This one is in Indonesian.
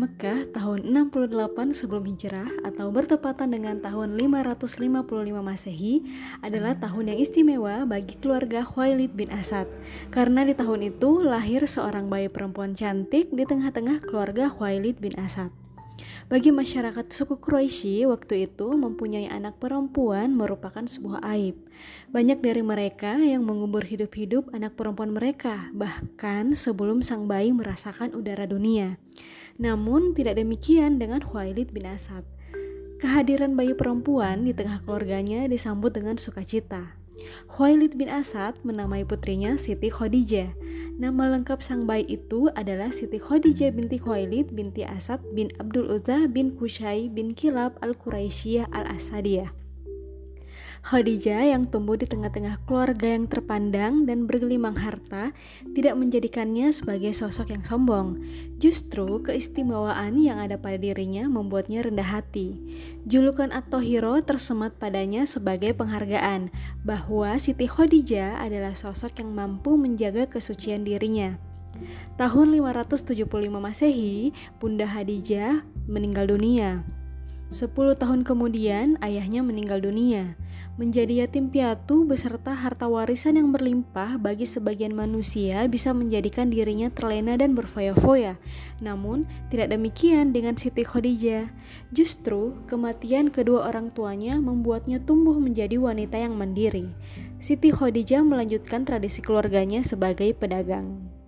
Mekkah tahun 68 sebelum hijrah atau bertepatan dengan tahun 555 Masehi adalah tahun yang istimewa bagi keluarga Khuwailid bin Asad karena di tahun itu lahir seorang bayi perempuan cantik di tengah-tengah keluarga Khuwailid bin Asad. Bagi masyarakat suku Quraisy waktu itu mempunyai anak perempuan merupakan sebuah aib. Banyak dari mereka yang mengubur hidup-hidup anak perempuan mereka, bahkan sebelum sang bayi merasakan udara dunia. Namun tidak demikian dengan Khuwailid bin Asad. Kehadiran bayi perempuan di tengah keluarganya disambut dengan sukacita. Khuwailid bin Asad menamai putrinya Siti Khadijah. Nama lengkap sang bayi itu adalah Siti Khadijah binti Khuwailid binti Asad bin Abdul Uzza bin Kushai bin Kilab al-Quraisyiyah al-Asadiyah. Khadijah yang tumbuh di tengah-tengah keluarga yang terpandang dan bergelimang harta tidak menjadikannya sebagai sosok yang sombong. Justru keistimewaan yang ada pada dirinya membuatnya rendah hati. Julukan atau hero tersemat padanya sebagai penghargaan bahwa Siti Khadijah adalah sosok yang mampu menjaga kesucian dirinya. Tahun 575 Masehi, Bunda Khadijah meninggal dunia. Sepuluh tahun kemudian, ayahnya meninggal dunia, menjadi yatim piatu beserta harta warisan yang berlimpah bagi sebagian manusia bisa menjadikan dirinya terlena dan berfoya-foya. Namun, tidak demikian dengan Siti Khadijah. Justru, kematian kedua orang tuanya membuatnya tumbuh menjadi wanita yang mandiri. Siti Khadijah melanjutkan tradisi keluarganya sebagai pedagang.